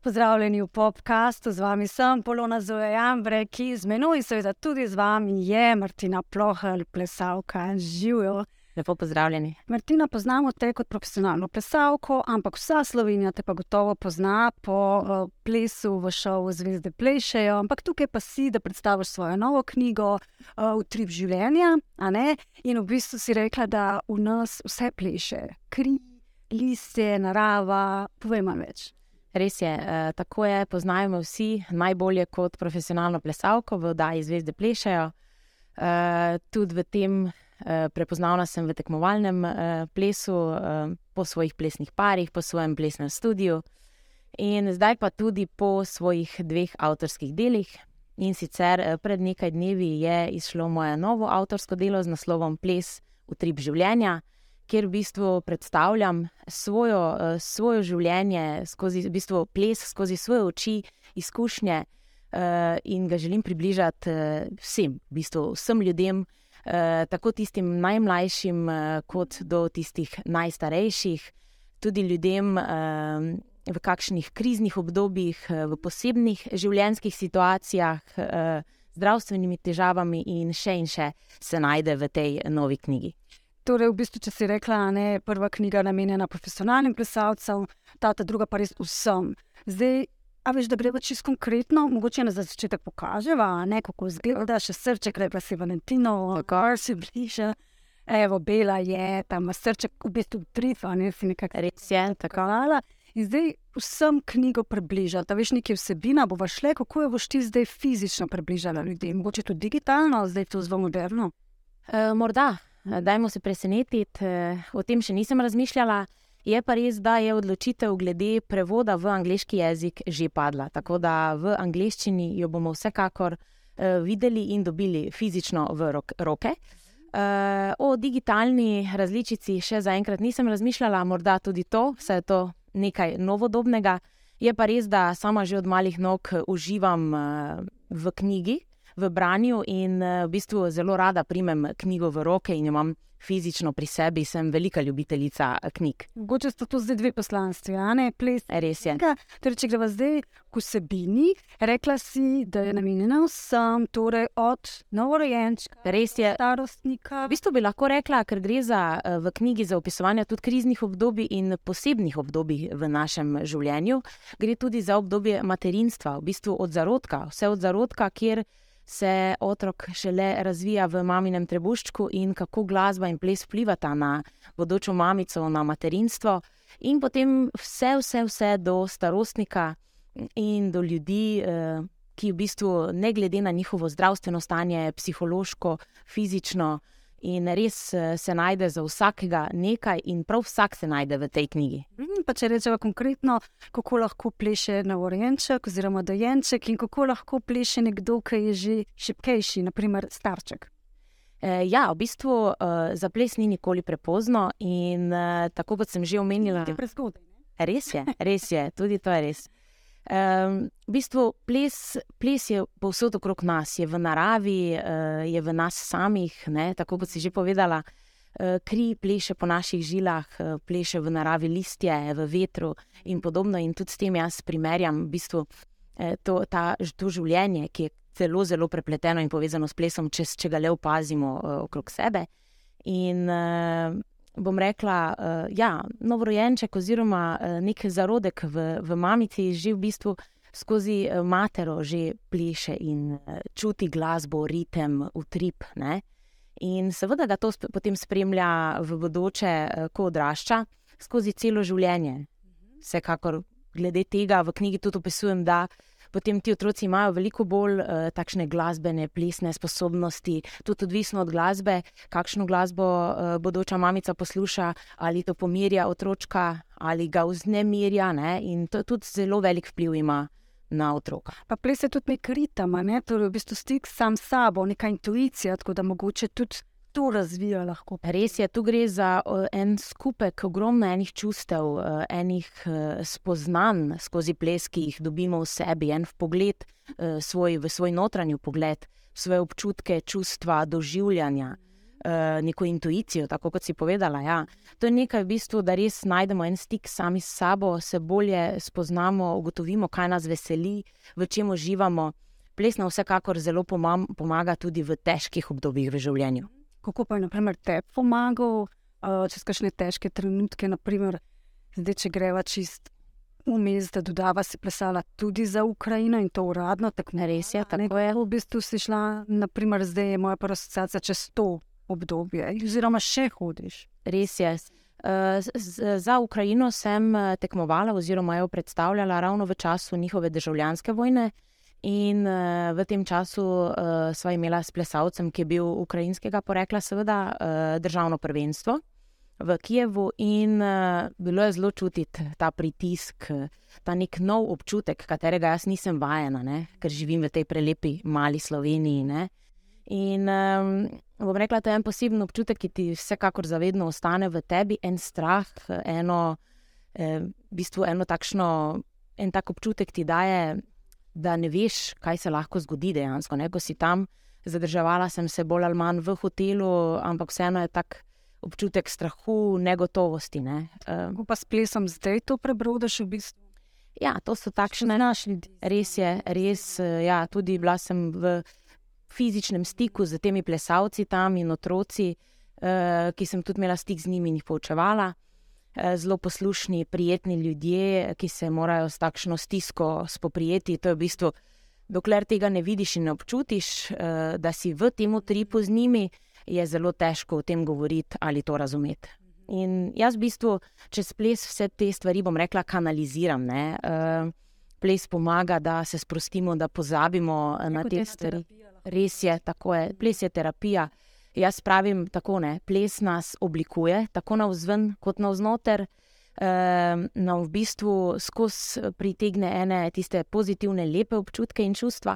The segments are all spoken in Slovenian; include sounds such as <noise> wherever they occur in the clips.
Pozdravljeni v podkastu, z vami sem Polona Zoja Jambre, ki z menoj, seveda tudi z vami, je Martina Plohel, plesalka. Živijo. Lepo pozdravljeni. Martina, poznamo te kot profesionalno plesalko, ampak vsa Slovenija te pa gotovo pozna po uh, plesu v šovu Zvezde Plešejo. Ampak tukaj pa si, da predstaviš svojo novo knjigo uh, Utrip življenja. In v bistvu si rekla, da v nas vse pleše, kri, listje, narava. Povej malo več. Res je, eh, tako je, poznajmo vsi najbolje kot profesionalno plesalko v oddaji Zvezde Plešajo. Eh, tudi v tem eh, prepoznavna sem v tekmovalnem plesu, po svojih plesnih parih, po svojem plesnem studiu in zdaj pa tudi po svojih dveh avtorskih delih. In sicer pred nekaj dnevi je izšlo moje novo avtorsko delo z naslovom Ples v trib življenja kjer v bistvu predstavljam svojo, uh, svoje življenje skozi v bistvu ples, skozi svoje oči, izkušnje uh, in ga želim približati uh, vsem, v bistvu vsem ljudem, tako tistim najmlajšim, kot do tistih najstarejših, tudi ljudem. V kakšnih kriznih obdobjih, v posebnih življenjskih situacijah, zdravstvenimi težavami, in še in še se najde v tej novi knjigi. Torej, v bistvu, če si rekla, da je prva knjiga namenjena profesionalnim plesalcem, ta, ta druga pa res vsem. Zdaj, a veš, da gre pa čisto konkretno, mogoče na začetek pokaževa, ne, kako izgleda, še srček, repa si Valentino, kar si bliže. Evo, bela je, tam srček, v bistvu trifa, ne si nekako res je, tako ali. In zdaj vsem knjigo približati, veš, nekaj vsebina, bo šle, kako jo boš ti zdaj fizično približala ljudem, mogoče tudi digitalno, zdaj to zelo moderno. E, morda, dajmo se presenetiti, eh, o tem še nisem razmišljala. Je pa res, da je odločitev glede prevoda v angliški jezik že padla. Tako da v angleščini jo bomo vsekakor uh, videli in dobili fizično v rok, roke. Uh, o digitalni različici še zaenkrat nisem razmišljala, morda tudi to, vse je to nekaj novodobnega. Je pa res, da sama že od malih nog uživam uh, v knjigi, v branju in eh, v bistvu zelo rada primem knjigo v roke in jo imam fizično pri sebi, sem velika ljubiteljica eh, knjig. Mogoče sta to zdaj dve poslanstvi, a ne ples. Res je. Torej, če greva zdaj k vsebini, rekla si, da je namenjena vsem, torej od novorojenčka, res je. Starostnika. V bistvu bi lahko rekla, ker gre za eh, v knjigi za opisovanje tudi kriznih obdobij in posebnih obdobij v našem življenju. Gre tudi za obdobje materinstva, v bistvu od zarodka, vse od zarodka, kjer se otrok šele razvija v maminem trebuščku in kako glasba in ples vplivata na bodočo mamico, na materinstvo, in potem vse, vse, vse do starostnika in do ljudi, eh, ki v bistvu, ne glede na njihovo zdravstveno stanje, psihološko, fizično, In res eh, se najde za vsakega nekaj, in prav vsak se najde v tej knjigi. Mhm, pa če rečemo konkretno, kako lahko pleše novorojenček oziroma dojenček, in kako lahko pleše nekdo, ki je že šipkejši, naprimer starček. E, ja, v bistvu e, za ples ni nikoli prepozno, in e, tako kot sem že omenila, je prezgodaj. Res je, res je, tudi to je res. Um, v bistvu ples, ples je povsod okrog nas, je v naravi, uh, je v nas samih. Ne? Tako kot si že povedala, uh, kri pleše po naših žilah, uh, pleše v naravi listje, v vetru in podobno. In tudi s tem jaz primerjam v bistvu, uh, to, ta, to življenje, ki je zelo, zelo prepleteno in povezano s plesom, če, če ga le opazimo uh, okrog sebe. In uh, bom rekla, uh, ja, novorojenček oziroma uh, nek zarodek v, v mamici že v bistvu skozi uh, matero že pliše in uh, čuti glasbo, ritem, utrip. Ne? In seveda ga to sp potem spremlja v bodoče, uh, ko odrašča, skozi celo življenje. Vsekakor glede tega v knjigi tudi opisujem, da potem ti otroci imajo veliko bolj uh, takšne glasbene, plesne sposobnosti, tudi odvisno od glasbe, kakšno glasbo uh, bodoča mamica posluša, ali to pomirja otroka ali ga vznemirja. Ne? In to tudi zelo velik vpliv ima. Na otroka. Pa ples je tudi nek ritem, ne? torej v bistvu stik sam s sabo, neka intuicija, tako da mogoče tudi to razvija. Lahko. Res je, tu gre za en skupek ogromno enih čustev, e, enih e, spoznanj skozi ples, ki jih dobimo v sebi, en pogled e, svoj, v svoj notranji pogled, svoje občutke, čustva, doživljanja. uh, neko intuicijo, tako kot si povedala. Ja. To je nekaj, v bistvu, da res najdemo en stik sami s sabo, se bolje spoznamo, ugotovimo, kaj nas veseli, v čem uživamo. Ples nam vsekakor zelo pomaga tudi v težkih obdobjih v življenju. Kako pa je naprimer, te pomagal uh, čez kakšne težke trenutke, naprimer, zdaj, če greva čist vmes, da dodava si plesala tudi za Ukrajino in to uradno, tako ne res je. Tako je. V bistvu si šla, naprimer, zdaj je moja prva asociacija čez to obdobje, oziroma še hodiš. Res je. Uh, za Ukrajino sem tekmovala, oziroma jo predstavljala ravno v času njihove državljanske vojne. In uh, v tem času uh, sva imela s plesalcem, ki je bil ukrajinskega porekla, seveda, uh, državno prvenstvo v Kijevu in uh, bilo je zelo čutiti ta pritisk, ta nek nov občutek, katerega jaz nisem vajena, ne? ker živim v tej prelepi mali Sloveniji. Ne? In um, bom rekla, da je en poseben občutek, ki ti vsekakor zavedno ostane v tebi, en strah, eno, eh, v bistvu eno takšno, en tak občutek ti daje, da ne veš, kaj se lahko zgodi dejansko. Ne? Ko si tam, zadrževala sem se bolj ali manj v hotelu, ampak vseeno je tako občutek strahu, negotovosti. Ne. Uh, pa s plesom zdaj to prebrodaš v bistvu? Ja, to so takšne našli. Res je, res. Eh, ja, tudi bila sem v fizičnem stiku z temi plesalci tam in otroci, uh, ki sem tudi imela stik z njimi in jih poučevala. Zelo poslušni, prijetni ljudje, ki se morajo s takšno stisko spoprijeti. To je v bistvu, dokler tega ne vidiš in ne občutiš, da si v tem utripu z njimi, je zelo težko o tem govoriti ali to razumeti. In jaz v bistvu čez ples vse te stvari, bom rekla, kanaliziram. Uh, ples pomaga, da se sprostimo, da pozabimo Jako na te stvari. Res je, tako je. Ples je terapija. Jaz pravim tako, ne. ples nas oblikuje, tako na vzven, kot na vznoter. Uh, nam v bistvu skozi pritegne ene tiste pozitivne, lepe občutke in čustva,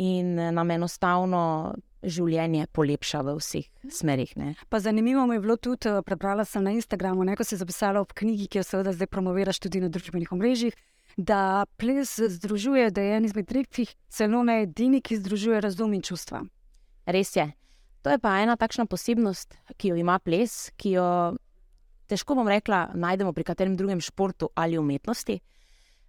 in nam enostavno življenje polepša v vseh smerih. Zanimivo mi je bilo tudi, eh, prebrala sem na Instagramu, neko si zapisala ob knjigi, ki jo seveda zdaj promoviraš tudi na družbenih omrežjih. Da ples združuje, da je en izmed redkih, celo ne edini, ki združuje razum in čustva. Res je. To je pa ena takšna posebnost, ki jo ima ples, ki jo težko bom rekla, najdemo pri katerem drugem športu ali umetnosti.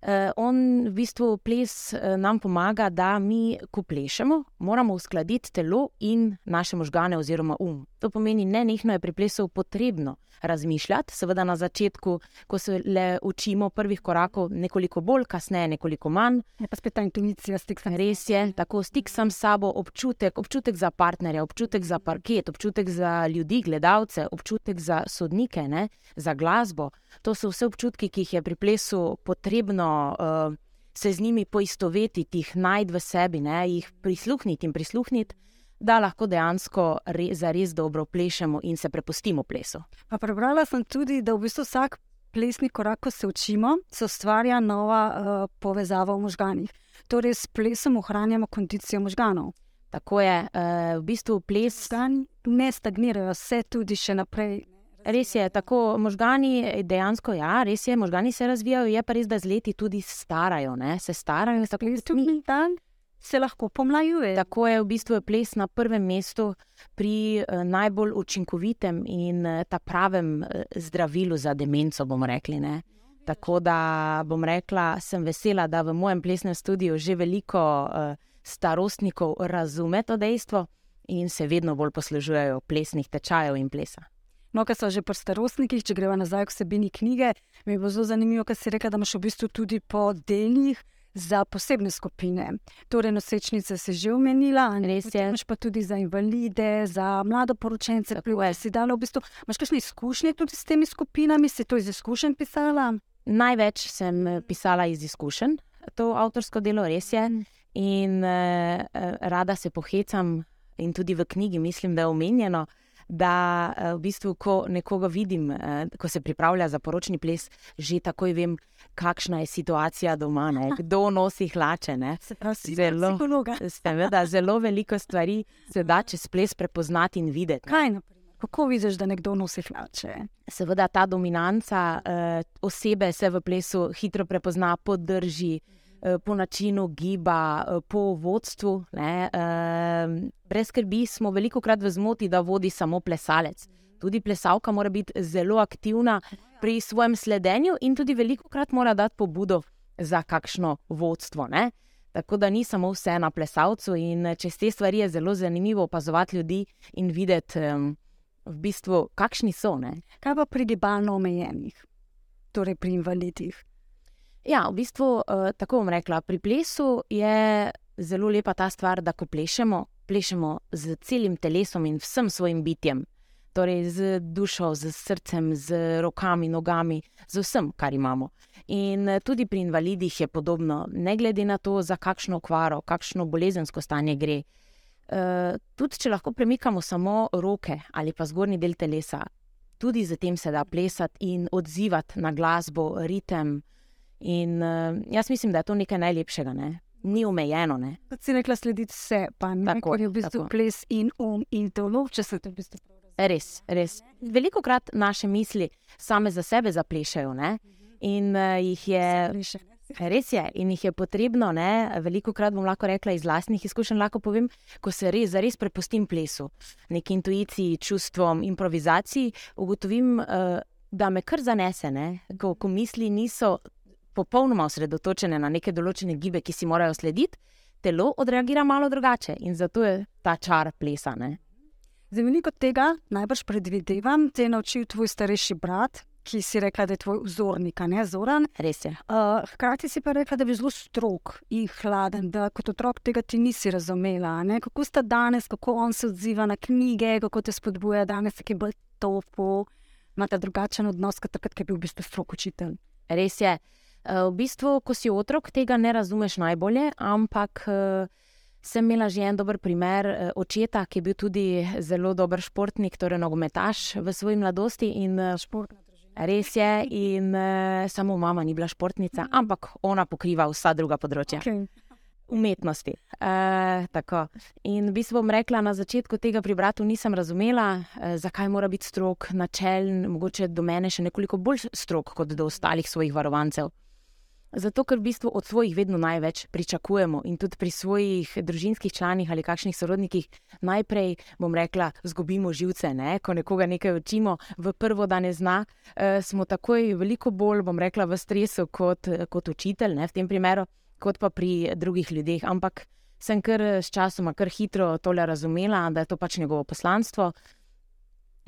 Uh, on v bistvu ples uh, nam pomaga, da mi, ko plešemo, moramo uskladiti telo in naše možgane oziroma um. To pomeni, ne nekno je pri plesu potrebno razmišljati, seveda na začetku, ko se le učimo prvih korakov, nekoliko bolj, kasneje nekoliko manj. Je pa spet ta intuicija, stik sam. Res je, tako stik sam s sabo, občutek, občutek za partnerja, občutek za parket, občutek za ljudi, gledalce, občutek za sodnike, ne? za glasbo. To so vse občutki, ki jih je pri plesu potrebno uh, se z njimi poistovetiti, jih najti v sebi, ne? jih prisluhniti in prisluhniti, da lahko dejansko re, za res dobro plešemo in se prepustimo plesu. Pa prebrala sem tudi, da v bistvu vsak plesni korak, ko se učimo, se ustvarja nova uh, povezava v možganjih. Torej, s plesom ohranjamo kondicijo možganov. Tako je, uh, v bistvu ples. Možgani ne stagnirajo, vse tudi še naprej. Res je, tako možgani dejansko, ja, res je, možgani se razvijajo, je pa res, da z leti tudi starajo, ne? se starajo, tako kot mi. Dan se lahko pomlajuje. Tako je v bistvu ples na prvem mestu pri uh, najbolj učinkovitem in uh, ta pravem uh, zdravilu za demenco, bomo rekli. Ne? Tako da bom rekla, sem vesela, da v mojem plesnem studiu že veliko starostnikov razume to dejstvo in se vedno bolj poslužujejo plesnih tečajev in plesa. No, kar so že pri starostnikih, če gremo nazaj k sebini knjige, mi bo zelo zanimivo, kar si rekel, da imaš v bistvu tudi po delih za posebne skupine. Torej, nosečnice si že omenila, res je. Imaš pa tudi za invalide, za mlado poročence, ki si dala v bistvu. Imaš kakšne izkušnje tudi s temi skupinami, si to iz izkušenj pisala? Največ sem eh, pisala iz izkušenj, to avtorsko delo res je. Mm. In uh, rada se pohecam, in tudi v knjigi mislim, da je omenjeno, da eh, v bistvu, ko nekoga vidim, eh, ko se pripravlja za poročni ples, že takoj vem, kakšna je situacija doma, ne? kdo nosi hlače. Zelo, <laughs> seveda, zelo veliko stvari se da čez ples prepoznati in videti. Kaj, Kako vidiš, da nekdo nosi hlače? Seveda ta dominanca uh, osebe se v plesu hitro prepozna, podrži. Po načinu giba, po vodstvu. Ne, uh, brez skrbi smo veliko krat v zmoti, da vodi samo plesalec. Tudi plesalka mora biti zelo aktivna pri svojem sledenju in tudi veliko krat mora dati pobudo za kakšno vodstvo. Ne. Tako da ni samo vse na plesalcu, in čez te stvari je zelo zanimivo opazovati ljudi in videti, um, v bistvu, kakšni so. Ne. Kaj pa pri gibalno omejenih, torej pri invalidih? Ja, v bistvu, uh, tako bom rekla, pri plesu je zelo lepa ta stvar, da ko plešemo, plešemo z celim telesom in vsem svojim bitjem. Torej, z dušo, z srcem, z rokami, nogami, z vsem, kar imamo. In eh, tudi pri invalidih je podobno, ne glede na to, za kakšno okvaro, kakšno bolezensko stanje gre. Uh, tudi če lahko premikamo samo roke ali pa zgornji del telesa, tudi z tem se da plesati in odzivati na glasbo, ritem. In uh, jaz mislim, da je to nekaj najlepšega, ne? ni omejeno. Kot si rekla, slediti vse, pa ne tako, je v bistvu tako. ples in um in telo, če se to v bistvu. Res, res. Veliko krat naše misli same za sebe zaplešajo. Ne? In uh, jih je. Res je, in jih je potrebno, ne? veliko krat bom lahko rekla iz vlastnih izkušenj, lahko povem, ko se res, res prepustim plesu, neki intuiciji, čustvom, improvizaciji, ugotovim, uh, da me kar zanese, ko, ko misli niso popolnoma osredotočene na neke določene gibe, ki si morajo slediti, telo odreagira malo drugače in zato je ta čar plesa. Ne? Zdaj, veliko tega najbrž predvidevam, te je naučil tvoj starejši brat, ki si rekel, da je tvoj vzornik, ne zoran. Res je. Uh, hkrati si pa rekel, da je zelo strok in hladen, da kot otrok tega ti nisi razumela. Ne? Kako sta danes, kako on se odziva na knjige, kako te spodbuja danes, ki je bolj topo, imate drugačen odnos, kot takrat, ki je bil v bistvu strok učitelj. Res je. Uh, v bistvu, ko si otrok, tega ne razumeš najbolje, ampak. Uh, Sem imela že en dober primer eh, očeta, ki je bil tudi zelo dober športnik, torej nogometaš v svoji mladosti. In, eh, res je, in samo mama ni bila športnica, ampak ona pokriva vsa druga področja. Okay. Umetnosti. E, in bi se bom rekla, na začetku tega pri bratu nisem razumela, e, zakaj mora biti strok načelen, mogoče do mene še nekoliko bolj strok kot do ostalih svojih varovancev. Zato, ker v bistvu od svojih vedno največ pričakujemo in tudi pri svojih družinskih članih ali kakšnih sorodnikih najprej, bom rekla, zgubimo živce. Ne? Ko nekoga nekaj učimo, v prvo dan ne zna, e, smo takoj veliko bolj, bom rekla, v stresu kot, kot učitelj, ne? v tem primeru, kot pa pri drugih ljudeh. Ampak sem kar s časom, kar hitro tole razumela, da je to pač njegovo poslanstvo.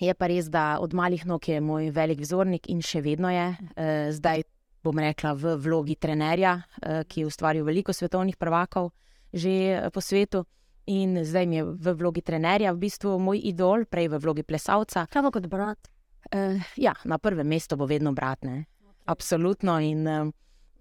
Je pa res, da od malih nog je moj velik vzornik in še vedno je. E, zdaj bom rekla, v vlogi trenerja, eh, ki je ustvaril veliko svetovnih prvakov že eh, po svetu. In zdaj mi je v vlogi trenerja, v bistvu moj idol, prej v vlogi plesalca. Kaj kot brat? Uh, ja, na prvem mestu bo vedno brat. Ne? Absolutno. In uh,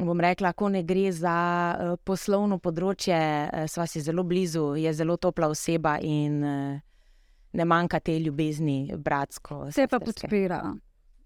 bom rekla, ko ne gre za uh, poslovno področje, uh, sva si zelo blizu, je zelo topla oseba in uh, ne manjka te ljubezni, bratsko. Se pa podpira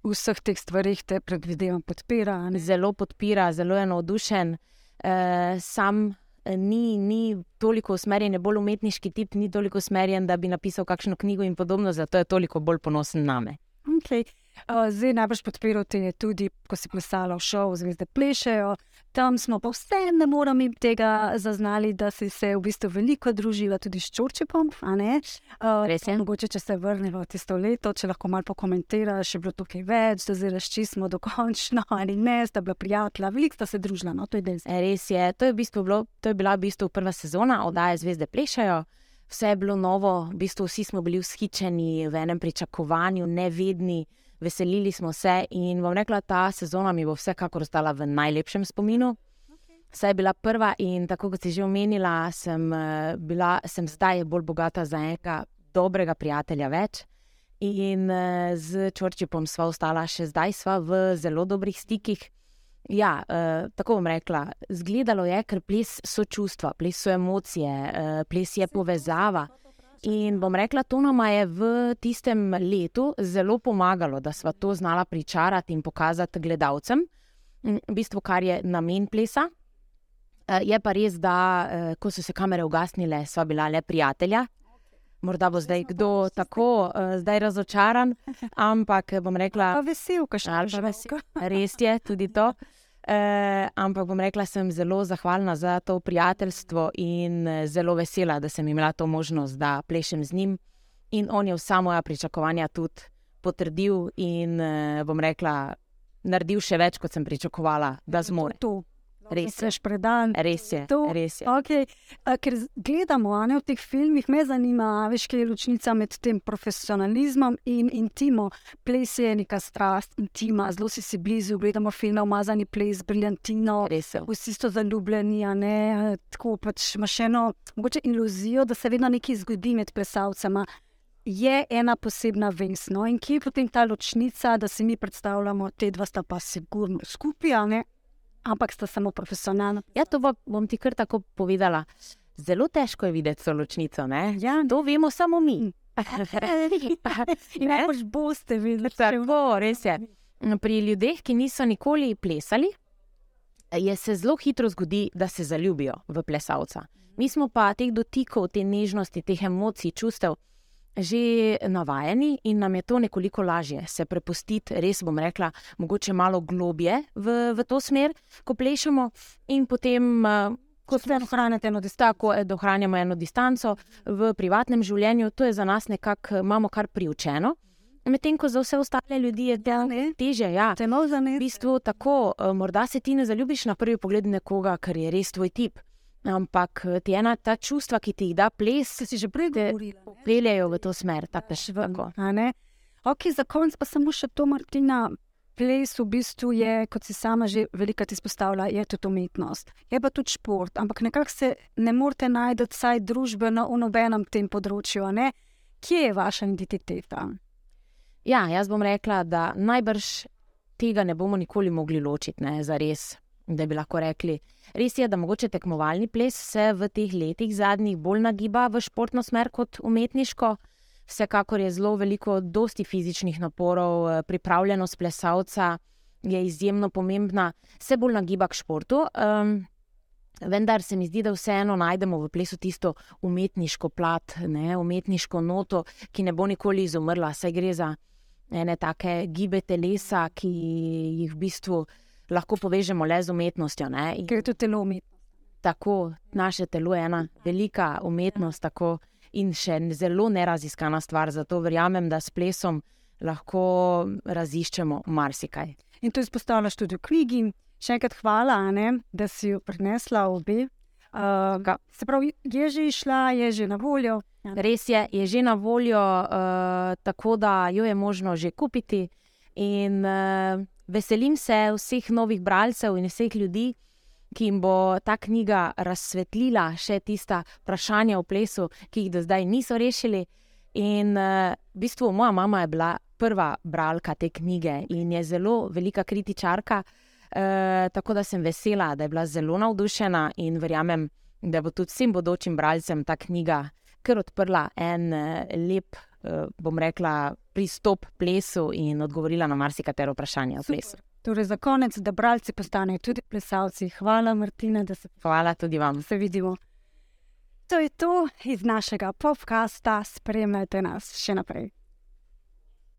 vseh teh stvarih te predvidevam, podpira. Ne? Zelo podpira, zelo je navdušen. Uh, sam uh, ni, ni toliko usmerjen, je bolj umetniški tip, ni toliko usmerjen, da bi napisal kakšno knjigo in podobno, zato je toliko bolj ponosen name. Okay. Uh, zdaj najbrž podpiral te tudi, ko si plesala v šovu, zvezde plešejo. Tam smo pa vse, ne moramo jim tega zaznali, da si se v bistvu veliko družila tudi s Čurčipom. Uh, Res je. Mogoče, če se vrnemo v tisto leto, če lahko malo pokomentiraš, je bilo tukaj več, da zdaj razčistimo dokončno ali ne, sta bila prijatelja, veliko sta se družila. No, to je Res je, to je, v bistvu bilo, to je bila v bistvu prva sezona, oddaje zvezde plešejo. Vse je bilo novo, v bistvu vsi smo bili vzhičeni v enem pričakovanju, nevedni veselili smo se in bom rekla, ta sezona mi bo vsekakor ostala v najlepšem spominu. Vse je bila prva in tako kot si že omenila, sem, eh, bila, sem zdaj bolj bogata za enega dobrega prijatelja več. In eh, z Čorčipom sva ostala še zdaj, sva v zelo dobrih stikih. Ja, eh, tako bom rekla, zgledalo je, ker ples so čustva, ples so emocije, eh, ples je povezava. In bom rekla, to nam je v tistem letu zelo pomagalo, da smo to znala pričarati in pokazati gledalcem, v bistvu, kar je namen plesa. Eh, je pa res, da eh, ko so se kamere ugasnile, sva bila le prijatelja. Morda bo zdaj kdo tako uh, zdaj razočaran, ampak bom rekla, da je vesel, kaj še vedno. Res je tudi to. Uh, ampak bom rekla, sem zelo zahvalna za to prijateljstvo in uh, zelo vesela, da sem imela to možnost, da plešem z njim. In on je vsa moja pričakovanja tudi potrdil in uh, bom rekla, naredil še več, kot sem pričakovala, da zmore. To, Res je predan. Res je, To- res je. Okay. Ker z- gledamo a ne, v teh filmih, me zanima, a veš, kaj je ločnica med tem profesionalizmom in intimo. Ples je neka strast, intima, zelo si si blizu, gledamo filme, umazani ples, briljantino. Res je. Vsi so zaljubljeni, a ne, tako pač imaš eno mogoče iluzijo, da se vedno nekaj zgodi med plesalcema. Je ena posebna vez, no in kje je potem ta ločnica, da si mi predstavljamo, te dva sta pa sigurno skupaj, a? Ampak sta samo profesionalna. Ja, to bo- bom ti kar tako povedala. Zelo težko je videti to ločnico. Ne? Ja, To vemo samo mi. <laughs> Ne? najbolj boste videli, Tako, res je. Pri ljudeh, ki niso nikoli plesali, je se zelo hitro zgodi, da se zaljubijo v plesalca. Mi smo pa teh dotikov, te nežnosti, teh emocij, čustev že navajeni in nam je to nekoliko lažje se prepustiti, res bom rekla, mogoče malo globje v, v to smer, ko plešemo in potem. eh, Ko Kot da ohranjate eno distanco. eh, ohranjamo eno distanco v privatnem življenju, to je za nas nekako, imamo kar priučeno. Medtem ko za vse ostale ljudi je Ja, teže. Ja. V bistvu tako, eh, morda se ti ne zaljubiš na prvi pogled nekoga, ker je res tvoj tip. Ampak eh, ti ena ta čustva, ki ti jih da ples, si že prej govorila. peljejo v to smer. Tako. A ne? Ok, za konec pa samo še to, Martina. Ples v bistvu je, kot si sama že velikokrat izpostavila, je tudi umetnost. Je pa tudi šport, ampak nekako se ne morete najti, vsaj družbeno, v nobenem tem področju. ne? Kje je vaša identiteta? Ja, jaz bom rekla, da najbrž tega ne bomo nikoli mogli ločiti, ne, za res. Da bi lahko rekli, res je, da mogoče tekmovalni ples se v teh letih zadnjih bolj nagiba v športno smer kot umetniško. Vsekakor je zelo veliko, dosti fizičnih naporov, eh, pripravljenost plesalca je izjemno pomembna, se bolj nagiba k športu. Um, vendar se mi zdi, da vseeno najdemo v plesu tisto umetniško plat, ne, umetniško noto, ki ne bo nikoli izumrla, saj gre za ene take gibe telesa, ki jih v bistvu lahko povežemo le z umetnostjo. Ne? In Ker je to telo umetnost. Tako naše telo je ena velika umetnost, tako in še zelo neraziskana stvar. Zato verjamem, da s plesom lahko raziščemo marsikaj. In to izpostavljaš tudi v knjigi. Še enkrat hvala, ne, da si jo prinesla obe. Uh, Ga- se pravi, je že išla, je že na voljo. Ja. Res je, je že na voljo, uh, tako da jo je možno že kupiti. In uh, veselim se vseh novih bralcev in vseh ljudi, ki jim bo ta knjiga razsvetlila še tista vprašanja o plesu, ki jih do zdaj niso rešili. In uh, v bistvu moja mama je bila prva bralka te knjige in je zelo velika kritičarka. Uh, tako da sem vesela, da je bila zelo navdušena in verjamem, da bo tudi vsem bodočim bralcem ta knjiga kar odprla en uh, lep, uh, bom rekla, pristop plesu in odgovorila na marsikatero vprašanje o plesu. Torej, za konec, da bralci postanejo tudi plesalci. Hvala, Martina, da se, Hvala tudi vam. se vidimo. To je to iz našega podcasta. Spremljajte nas še naprej.